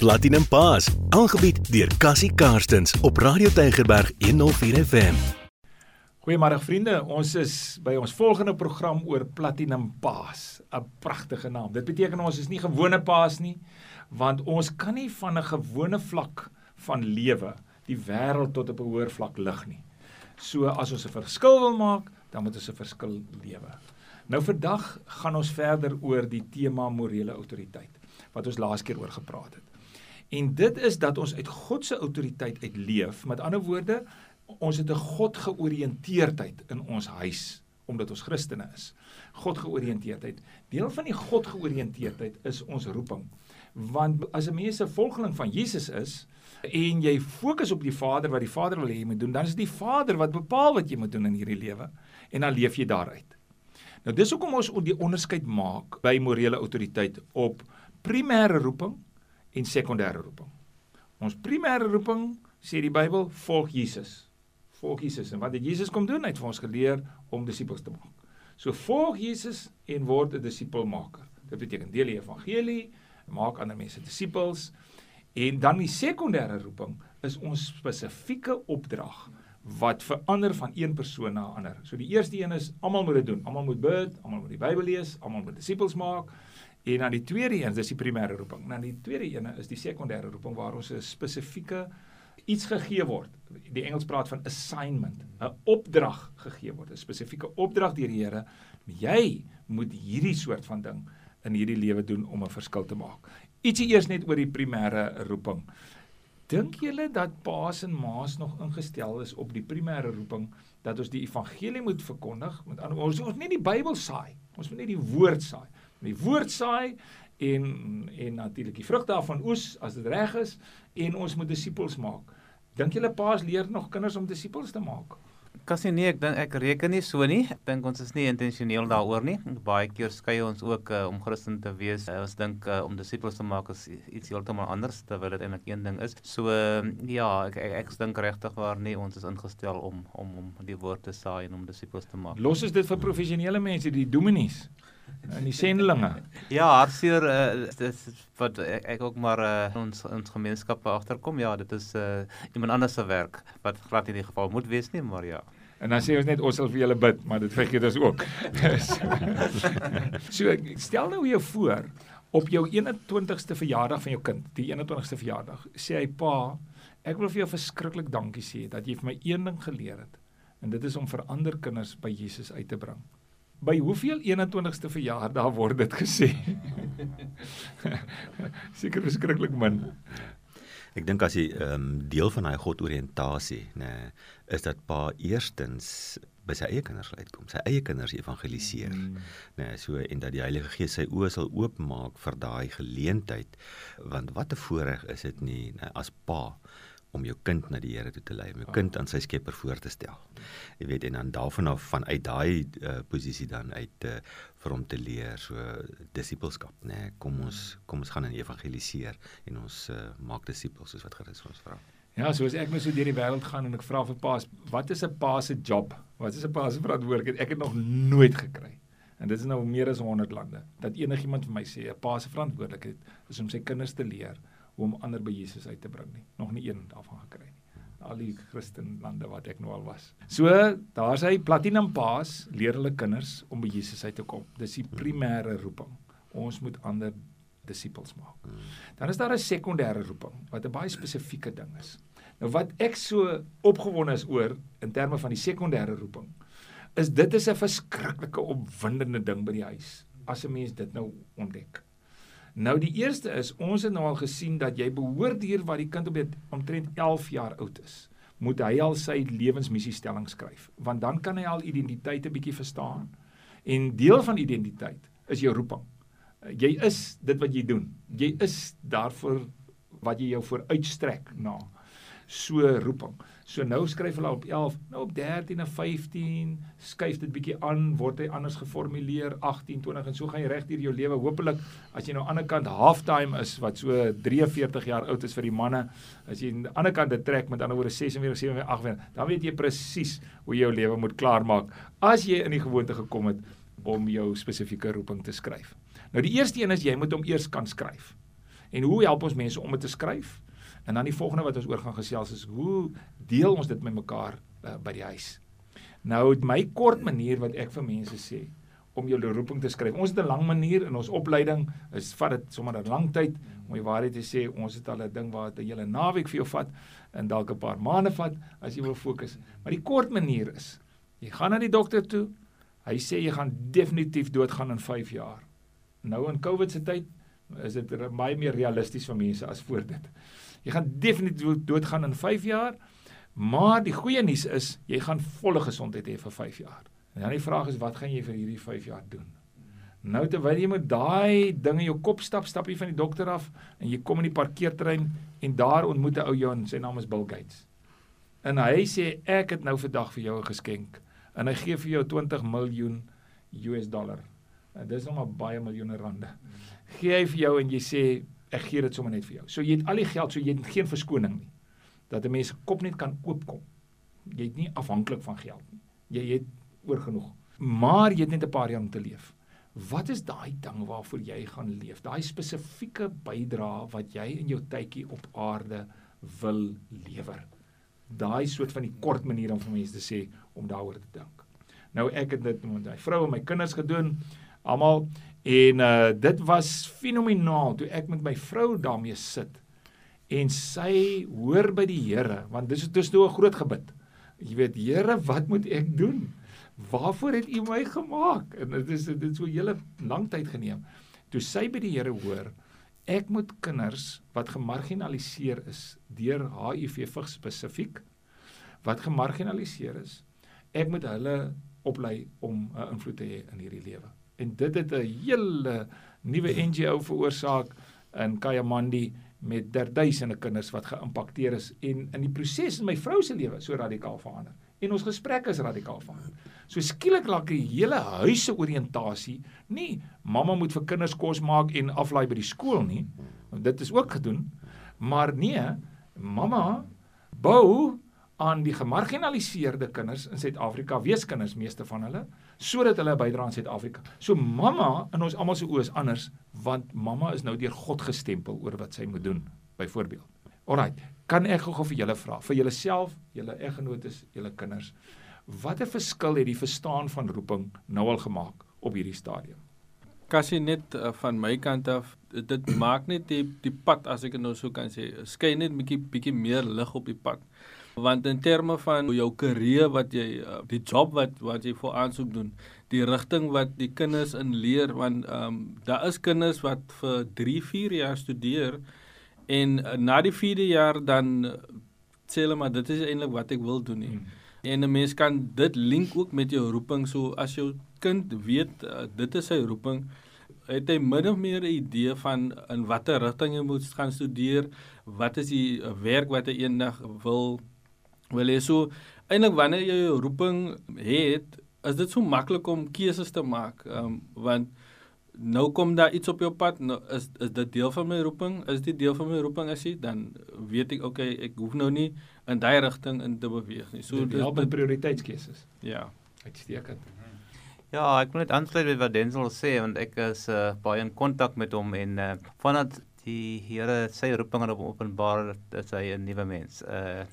Platinum Paas, aangebied deur Cassie Karstens op Radio Tygerberg 104 FM. Goeiemôre vriende, ons is by ons volgende program oor Platinum Paas, 'n pragtige naam. Dit beteken ons is nie gewone paas nie, want ons kan nie van 'n gewone vlak van lewe die wêreld tot op 'n hoër vlak lig nie. So as ons 'n verskil wil maak, dan moet ons 'n verskil lewe. Nou vandag gaan ons verder oor die tema morele autoriteit wat ons laas keer oor gepraat het. En dit is dat ons uit God se autoriteit uitleef. Met ander woorde, ons het 'n God georiënteerdheid in ons huis omdat ons Christene is. God georiënteerdheid. Deel van die God georiënteerdheid is ons roeping. Want as 'n mens 'n volgeling van Jesus is en jy fokus op die Vader wat die Vader wil hê jy moet doen, dan is dit die Vader wat bepaal wat jy moet doen in hierdie lewe en dan leef jy daaruit. Nou dis hoekom ons die onderskeid maak by morele autoriteit op primêre roeping en sekondêre roeping. Ons primêre roeping sê die Bybel volg Jesus. Volg Jesus en wat het Jesus kom doen? Hy het vir ons geleer om disippels te maak. So volg Jesus en word 'n disipelmaker. Dit beteken deel die evangelie, maak ander mense disippels en dan die sekondêre roeping is ons spesifieke opdrag wat verander van een persoon na 'n ander. So die eerste een is almal moet dit doen. Almal moet bid, almal moet die Bybel lees, almal moet disippels maak. En dan die tweede een, dis die primêre roeping. Dan die tweede een is die sekondêre roeping waar ons 'n spesifieke iets gegee word. Die Engels praat van assignment, 'n opdrag gegee word, 'n spesifieke opdrag deur die Here. Jy moet hierdie soort van ding in hierdie lewe doen om 'n verskil te maak. Ietsie eers net oor die primêre roeping. Dink julle dat paas en maas nog ingestel is op die primêre roeping dat ons die evangelie moet verkondig? Met ander woorde, ons moet nie die Bybel saai. Ons moet net die woord saai die woord saai en en natuurlik die vrug daarvan oes as dit reg is en ons moet disippels maak. Dink julle paas leer nog kinders om disippels te maak? Kassie nee, ek dink ek reken nie so nie. Ek dink ons is nie intentioneel daaroor nie. Baie keer skei ons ook uh, om Christen te wees. Uh, ons dink uh, om disippels te maak is iets heeltemal anders terwyl dit eintlik een ding is. So uh, ja, ek ek, ek dink regtig waar nie ons is ingestel om om om die woord te saai en om disippels te maak. Los is dit vir professionele mense, die dominees en die sendelinge. Ja, hartseer uh, dis wat ek, ek ook maar uh, ons ons gemeenskappe agterkom. Ja, dit is uh, iemand anders se werk wat glad in die geval moet wees nie, maar ja. En dan sê ons net ons sal vir julle bid, maar dit vergeet ons ook. so stel nou jou voor op jou 21ste verjaardag van jou kind, die 21ste verjaardag, sê hy pa, ek wil vir jou verskriklik dankie sê dat jy vir my een ding geleer het. En dit is om vir ander kinders by Jesus uit te bring. By hoeveel 21ste verjaardag word dit gesê? Seker verskriklik min. Ek dink as jy ehm um, deel van daai godoriëntasie, nê, nee, is dat pa eerstens by sy eie kinders uitkom, sy eie kinders evangeliseer. Mm. Nê, nee, so en dat die Heilige Gees sy oë sal oopmaak vir daai geleentheid, want wat 'n voorreg is dit nie, nee, as pa om jou kind na die Here toe te lei, om jou kind aan sy Skepper voor te stel. Jy weet en dan daarvan af vanuit daai uh, posisie dan uit uh, vir hom te leer so disippelskap, nê. Nee, kom ons kom ons gaan in evangeliseer en ons uh, maak disippels soos wat Christus ons vra. Ja, so as ek net so deur die wêreld gaan en ek vra vir paas, wat is 'n paas se job? Wat is 'n paas se verantwoordelikheid? Ek het nog nooit gekry. En dit is nou meer as 100 lande dat enigiemand vir my sê 'n paas se verantwoordelikheid is om sy kinders te leer om ander by Jesus uit te bring nie. Nog nie een daarvan gekry nie. Al die Christenlande wat ek nou al was. So, daar's hy Platinum Paas leer hulle kinders om by Jesus uit te kom. Dis die primêre roeping. Ons moet ander disippels maak. Dan is daar 'n sekondêre roeping wat 'n baie spesifieke ding is. Nou wat ek so opgewonde is oor in terme van die sekondêre roeping is dit is 'n verskriklike opwindende ding by die huis as 'n mens dit nou ontdek. Nou die eerste is ons het nou al gesien dat jy behoort hier wat die kind op omtrent 11 jaar oud is, moet hy al sy lewensmissiestelling skryf, want dan kan hy al identiteit 'n bietjie verstaan. En deel van identiteit is jou roeping. Jy is dit wat jy doen. Jy is daarvoor wat jy jou vooruitstrek na. So roeping. So nou skryf hulle op 11, nou op 13 en 15 skuif dit bietjie aan, word hy anders geformuleer 18, 20 en so gaan jy reg deur jou lewe. Hoopelik as jy nou aan die ander kant halftime is wat so 43 jaar oud is vir die manne, as jy aan die ander kant dit trek met ander woorde 46, 47, 48, dan weet jy presies hoe jy jou lewe moet klaarmaak as jy in die gewoonte gekom het om jou spesifieke roeping te skryf. Nou die eerste een is jy moet hom eers kan skryf. En hoe help ons mense om dit te skryf? En dan die volgende wat ons oor gaan gesels is hoe deel ons dit met mekaar uh, by die huis. Nou my kort manier wat ek vir mense sê om jou roeping te skryf. Ons het 'n lang manier in ons opleiding. Is vat dit sommer 'n lang tyd om die waarheid te sê. Ons het al 'n ding waar dit 'n hele naweek vir jou vat en dalk 'n paar maande vat as jy wil fokus. Maar die kort manier is jy gaan na die dokter toe. Hy sê jy gaan definitief doodgaan in 5 jaar. Nou in COVID se tyd is dit baie meer realisties vir mense as voor dit. Jy gaan definitief doodgaan in 5 jaar. Maar die goeie nuus is jy gaan volle gesondheid hê vir 5 jaar. En dan die vraag is wat gaan jy vir hierdie 5 jaar doen? Nou terwyl jy met daai ding in jou kop stap, stap jy van die dokter af en jy kom in die parkeerterrein en daar ontmoet 'n ou jou en sy naam is Bill Gates. En hy sê ek het nou vandag vir jou 'n geskenk en hy gee vir jou 20 miljoen US dollar. En dis nog maar baie miljoene rande. Gee hy vir jou en jy sê ek gee dit sommer net vir jou. So jy het al die geld, so jy het geen verskoning nie. Dat 'n mens se kop net kan oopkom. Jy het nie afhanklik van geld nie. Jy het oor genoeg. Maar jy het net 'n paar jaar om te leef. Wat is daai ding waarvoor jy gaan leef? Daai spesifieke bydrae wat jy in jou tydjie op aarde wil lewer. Daai soort van die kort manier om vir mense te sê om daaroor te dink. Nou ek het dit met my vrou en my kinders gedoen, almal en uh dit was fenomenaal toe ek met my vrou daarmee sit en sy hoor by die Here want dis dis nou 'n groot gebed. Jy weet Here, wat moet ek doen? waarvoor het u my gemaak? En dit is dit so 'n hele lang tyd geneem. Toe sy by die Here hoor, ek moet kinders wat gemarginaliseer is deur HIV vigs spesifiek wat gemarginaliseer is, ek moet hulle oplei om 'n invloed te hê in hierdie lewe. En dit het 'n hele nuwe NGO veroorsaak in Kayamandi met derduisende kinders wat geïmpakteer is en in die proses in my vrou se lewe so radikaal verander en ons gesprekke is radikaal verander. So skielik laat die hele huis se oriëntasie nie mamma moet vir kinders kos maak en aflaai by die skool nie. Dit is ook gedoen. Maar nee, mamma bou aan die gemarginaliseerde kinders in Suid-Afrika, weeskinders meeste van hulle, sodat hulle bydra aan Suid-Afrika. So mamma in ons almal se oë is anders want mamma is nou deur God gestempel oor wat sy moet doen, byvoorbeeld. Alraai, kan ek gou-gou vir julle vra, vir julleself, julle eggenotes, julle kinders, watter verskil het die verstaan van roeping nou al gemaak op hierdie stadium? Kassie net uh, van my kant af, dit maak net die die pad as ek nou so kan sê, skyn net 'n bietjie bietjie meer lig op die pad. Want in terme van jou karier wat jy uh, die job wat wat jy voor aansoek doen, die rigting wat die kinders in leer want ehm um, daar is kinders wat vir 3, 4 jaar studeer En uh, na die 4de jaar dan uh, sê hulle maar dit is eintlik wat ek wil doen nie. Hmm. En 'n mens kan dit link ook met jou roeping so as jou kind weet uh, dit is sy roeping het hy min of meer 'n idee van in watter rigting hy moet gaan studeer, wat is die werk wat hy eendag wil wil hê so eintlik wanneer jy jou roeping het, is dit so maklik om keuses te maak um, want nou kom daar iets op jou pad nou is is dit deel van my roeping? Is dit deel van my roeping as jy dan weet ek okay ek hoef nou nie in daai rigting in te beweeg nie. So dit help met prioriteitskeuses. Ja. Uitstekend. Ja, ek wil net aansluit by wat Denzel sê want ek is uh, baie in kontak met hom en uh, vandat die Here sy roeping aan openbaar dat hy 'n nuwe mens. Uh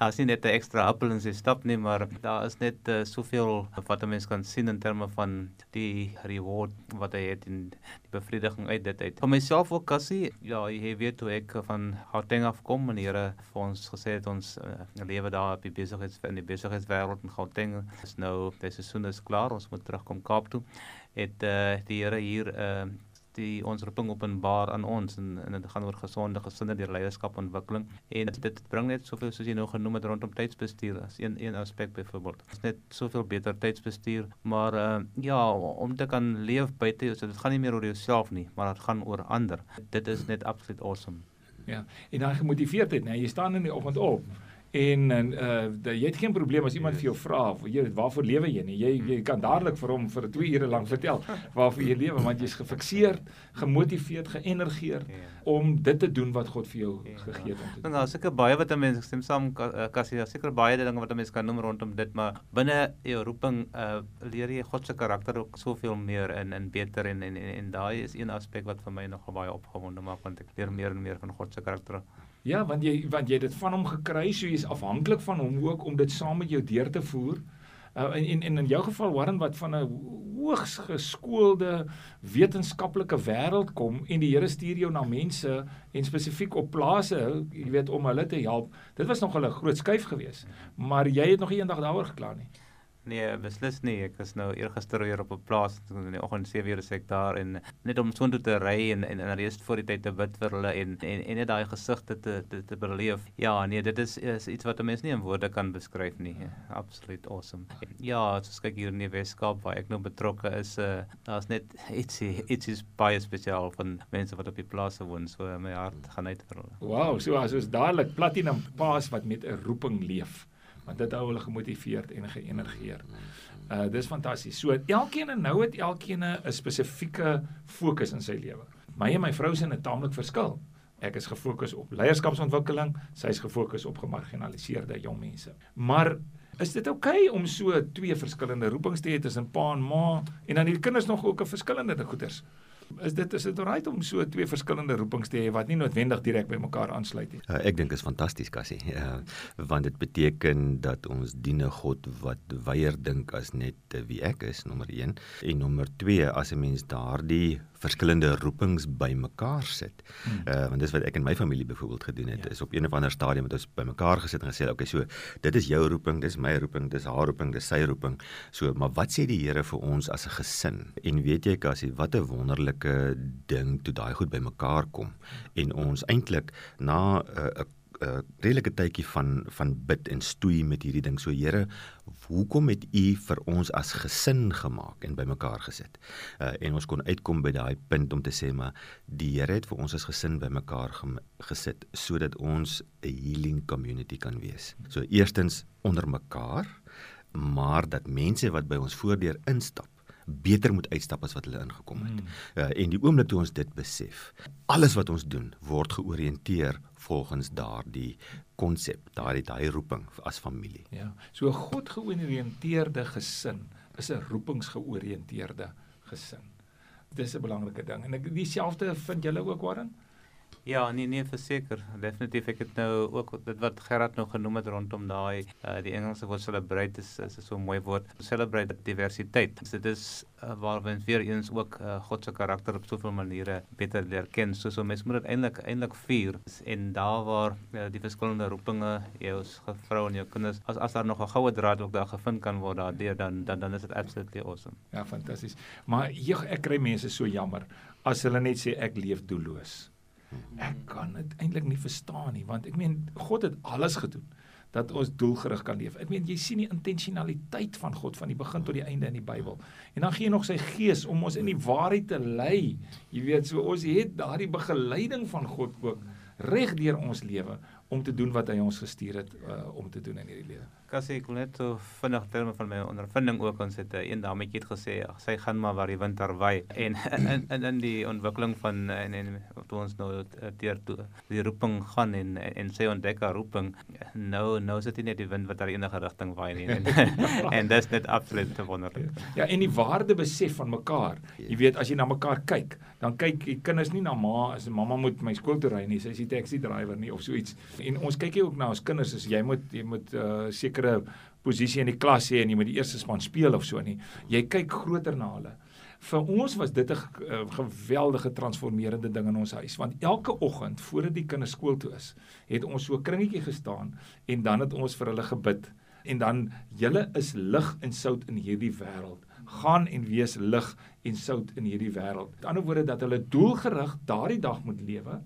as nie net 'n ekstra appel in sy stap nie, maar daar is net uh, soveel wat 'n mens kan sien in terme van die reward wat hy het en die bevrediging uit dit uit. Vir myself ook Cassie, ja, jy weet hoe ek van Gauteng af kom en die Here vir ons gesê het ons uh, lewe daar op die besigheids in die besigheidswêreld in Gauteng is nou die seisoen is klaar, ons moet terugkom Kaap toe. Het uh, die Here hier uh die ons roeping openbaar aan ons en en dit gaan oor gesonde gesinne deur leierskapontwikkeling en dit bring net soveel soos jy nou genoem het rondom tydsbestuur as een een aspek byvoorbeeld. Dit is net soveel beter tydsbestuur, maar uh, ja, om te kan leef buite, so dit gaan nie meer oor jouself nie, maar dit gaan oor ander. Dit is net absoluut awesome. Ja, en dan gemotiveerdheid, nee, jy staan in die oggend op En en uh jy het geen probleem as iemand Yes. vir jou vra jy weet waarvoor lewe jy nie. Jy jy kan dadelik vir hom vir 2 ure lank vertel waarvoor jy lewe want jy's gefikseerd, gemotiveerd, geënergeerd Ja. om dit te doen wat God vir jou Ja. gegee het om te doen. daar's seker baie wat 'n mens ek stem saam Ka- eh, Cassie, daar's seker baie dinge wat 'n mens kan noem rondom dit, maar binne jou roeping uh leer jy God se karakter ook soveel meer in in beter en en en, en daai is een aspek wat vir my nogal baie opgewonde maak want ek leer meer en meer van God se karakter. Ja, want jy want jy het dit van hom gekry, so jy's afhanklik van hom ook om dit saam met jou deur te voer. Uh, en, en en in jou geval Warren wat van 'n hoogs geskoolde wetenskaplike wêreld kom en die Here stuur jou na mense en spesifiek op plase, jy weet om hulle te help. Dit was nogal 'n groot skuif geweest. Maar jy het nog eendag daaroor gekla nie. Nee, beslis nie. Ek is nou eergister weer op 'n plaas in die oggend 7 ure sê ek daar en net om soontoe te ry en en, en reeds voor die tyd te bid vir hulle en en, en net daai gesigte te te te beleef. Ja, nee, dit is is iets wat 'n mens nie in woorde kan beskryf nie. Absoluut awesome. Ja, as kyk hier in die Weskaap waar ek nou betrokke is, uh, daar's net ietsie ietsie baie spesiaal van mense wat op die plase woon. So my hart gaan uit vir hulle. Wow, so as ons dadelik platinum paas wat met 'n roeping leef. Want dit hou hulle gemotiveerd en geënergeerd. Uh dis fantasties. So elkeen en nou het elkeen 'n spesifieke fokus in sy lewe. My en my vrou se het taamlik verskil. Ek is gefokus op leierskapsontwikkeling, sy is gefokus op gemarginaliseerde jong mense. Maar is dit oukei okay om so twee verskillende roepings te hê tussen pa en ma en dan die kinders nog ook 'n verskillende goeders? Is dit is dit reg om so twee verskillende roepings te hê wat nie noodwendig direk by mekaar aansluit nie? Uh, ek dink is fantasties Cassie. Uh, want dit beteken dat ons dien 'n God wat weier dink as net wie ek is nommer 1 en nommer 2 as 'n mens daardie verskillende roepings bymekaar sit. Hmm. Uh want dis wat ek in my familie byvoorbeeld gedoen het. Ja. Is op een of ander stadium het ons bymekaar gesit en gesê, okay, so dit is jou roeping, dis my roeping, dis haar roeping, dis sy roeping. So, maar wat sê die Here vir ons as 'n gesin? En weet jy Cassie, wat 'n wonderlike ding toe daai goed bymekaar kom en ons eintlik na 'n uh, 'n uh, redelike tydjie van van bid en stoei met hierdie ding. So Here, hoekom het U vir ons as gesin gemaak en bymekaar gesit? Uh, en ons kon uitkom by daai punt om te sê maar die Here het vir ons as gesin bymekaar gesit sodat ons 'n healing community kan wees. So eerstens onder mekaar, maar dat mense wat by ons voordeur instap beter moet uitstap as wat hulle ingekom het. Hmm. Uh, en die oomblik toe ons dit besef, alles wat ons doen word georiënteer volgens daardie konsep, daardie daai roeping as familie. Ja. So 'n God georiënteerde gesin is 'n roepingsgeoriënteerde gesin. Dis 'n belangrike ding. En ek dieselfde vind julle ook Warren? Ja, nee nee, verseker. Definitief ek het nou ook dit wat Gerard nou genoem het rondom daai uh, die Engelse woord celebrate is is so 'n mooi woord. Celebrate diversiteit. So, dit is uh, waar ons weer eens ook uh, God se karakter op soveel maniere beter leer ken. So so mens moet dit eintlik eintlik vier en daar waar uh, die verskillende roepinge jou vrou en jou kinders as as daar nog 'n goue draad ook daar gevind kan word daardeur dan dan dan is dit absolutely awesome. Ja, fantasties. Maar jeg, ek kry mense so jammer as hulle net sê ek leef doelloos. Ek kan dit eintlik nie verstaan nie, want ek meen God het alles gedoen dat ons doelgerig kan leef. Ek meen jy sien die intentionaliteit van God van die begin tot die einde in die Bybel. En dan gee hy nog sy gees om ons in die waarheid te lei. Jy weet, so ons het daardie begeleiding van God ook reg deur ons lewe om te doen wat hy ons gestuur het uh, om te doen in hierdie lewe. Kassie, ek wil net so vinnig terme van my ondervinding ook ons het 'n een dametjie het gesê ag, sy gaan maar waar die wind haar waai en in in in die ontwikkeling van en en toe ons nou deur toe die roeping gaan en en sy ontdek haar roeping nou nou sit dit nie net die wind wat haar enige rigting waai nie en en dis net absoluut te wonderlik. Ja, en die waarde besef van mekaar. Jy weet as jy na mekaar kyk, dan kyk die kinders nie na ma as mamma moet my skool toe ry nie, sy is die taxi driver nie of so iets. En ons kyk ook na ons kinders as jy moet jy moet uh, sekere posisie in die klas hê en jy moet die eerste span speel of so nie. Jy kyk groter na hulle. Vir ons was dit 'n uh, geweldige transformerende ding in ons huis want elke oggend voordat die kinders skool toe is, het ons so 'n kringetjie gestaan en dan het ons vir hulle gebid en dan julle is lig en sout in hierdie wêreld. Gaan en wees lig en sout in hierdie wêreld. Met ander woorde dat hulle doelgerig daardie dag moet lewe.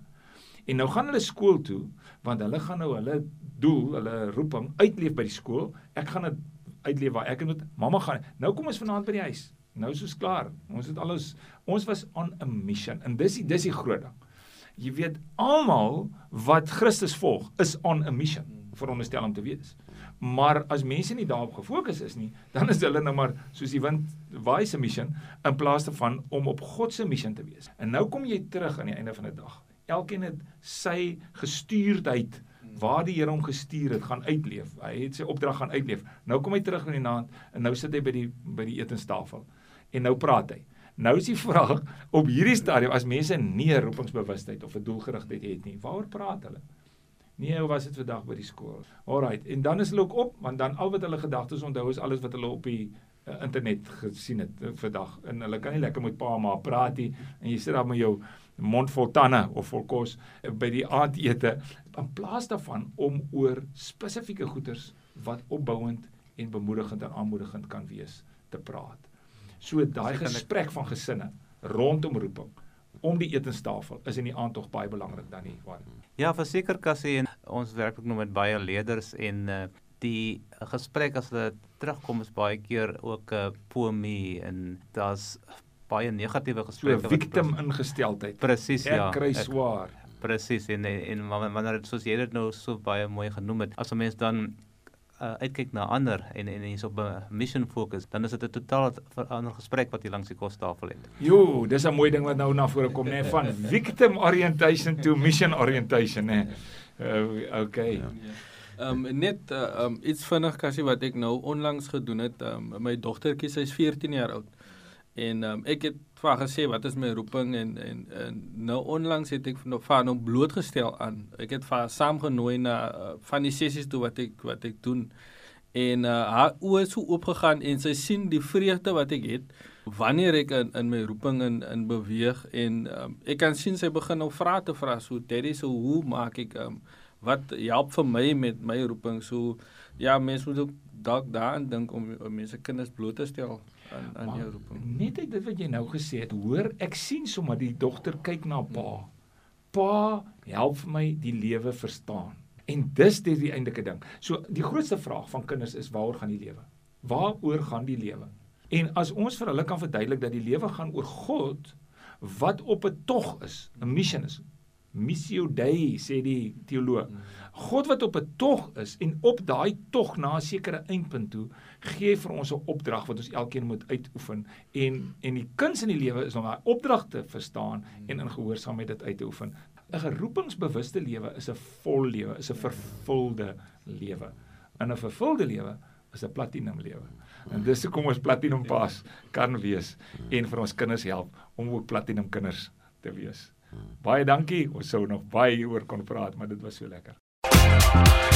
En nou gaan hulle skool toe want hulle gaan nou hulle doel, hulle roeping uitleef by die skool. Ek gaan dit uitleef waar ek moet. Mamma gaan. Nou kom ons vanaand by die huis. Nou is ons klaar. Ons het alles ons was on a mission en dis die dis die groot ding. Jy weet almal wat Christus volg is on a mission veronderstel om te wees. Maar as mense nie daarop gefokus is nie, dan is hulle nou maar soos die wind waai se mission in plaas daarvan om op God se mission te wees. En nou kom jy terug aan die einde van die dag. Elkeen het sy gestuurdheid waar die Here hom gestuur het gaan uitleef. Hy het sy opdrag gaan uitleef. Nou kom hy terug in die naand en nou sit hy by die by die etenstafel. En nou praat hy. Nou is die vraag op hierdie stadium as mense nie roepingsbewustheid of 'n doelgerigtheid het nie, waaroor praat hulle? Nee, hoe was dit vandag by die skool? Alraight, en dan is hulle ook op want dan al wat hulle gedagtes onthou is alles wat hulle op die uh, internet gesien het uh, vandag en hulle kan nie lekker met pa en ma praat nie en jy sit daar met jou mond vol tande of vol kos uh, by die aandete in plaas daarvan om oor spesifieke goeders wat opbouend en bemoedigend en aanmoedigend kan wees te praat. So daai gesprek van gesinne rondom roeping om die etenstafel is in die aand tog baie belangrik dan nie waar. Ja, verseker Cassie en ons werk ook nou met baie leerders en uh, die gesprek as hulle terugkom is baie keer ook 'n uh, pomie en daar's baie negatiewe gesprekke so, victim ingesteldheid. Presies ja. Ek kry swaar. Presies en en wanneer dit soos jy dit nou so baie mooi genoem het, as 'n mens dan uh, uitkyk na ander en en jy's op 'n mission fokus, dan is dit 'n totaal ander gesprek wat jy langs die kostafel het. Jo, dis 'n mooi ding wat nou na vore kom nê nee, van victim orientation to mission orientation nê. Nee. Uh, okay. Ja. Ehm um, net uh, um, iets vinnig kassie wat ek nou onlangs gedoen het. Um, my dogtertjie sy's 14 jaar oud. En um, ek het vir gesê wat is my roeping en en, en nou onlangs het ek van haar nou blootgestel aan. Ek het vir saamgenooi na uh, van die sessies toe wat ek wat ek doen. En uh, haar oë is so oopgegaan en sy sien die vreugde wat ek het wanneer ek in in my roeping in in beweeg en um, ek kan sien sy begin nou vra te vra so daddy so hoe maak ek um, wat help vir my met my roeping so ja mense moet ook dalk daaraan dink om, om mense kinders bloot te stel aan aan jou roeping. Net uit dit wat jy nou gesê het, hoor, ek sien sommer die dogter kyk na pa. Pa, help vir my die lewe verstaan. En dis dit die eintlike ding. So die grootste vraag van kinders is waaroor gaan die lewe? Waaroor gaan die lewe? En as ons vir hulle kan verduidelik dat die lewe gaan oor God wat op 'n tog is, 'n mission is. Missio Dei sê die teoloog. God wat op 'n tog is en op daai tog na 'n sekere eindpunt toe gee vir ons 'n opdrag wat ons elkeen moet uitoefen en en die kuns in die lewe is om daai opdrag te verstaan en in gehoorsaamheid dit uit te oefen. 'n Geroepingsbewuste lewe is 'n vol lewe, is 'n vervulde lewe. In 'n vervulde lewe is 'n platinum lewe. En dis hoekom ons platinum pas kan wees en vir ons kinders help om ook platinum kinders te wees. Baie dankie. Ons sou nog baie hieroor kon praat, maar dit was so lekker. Thank you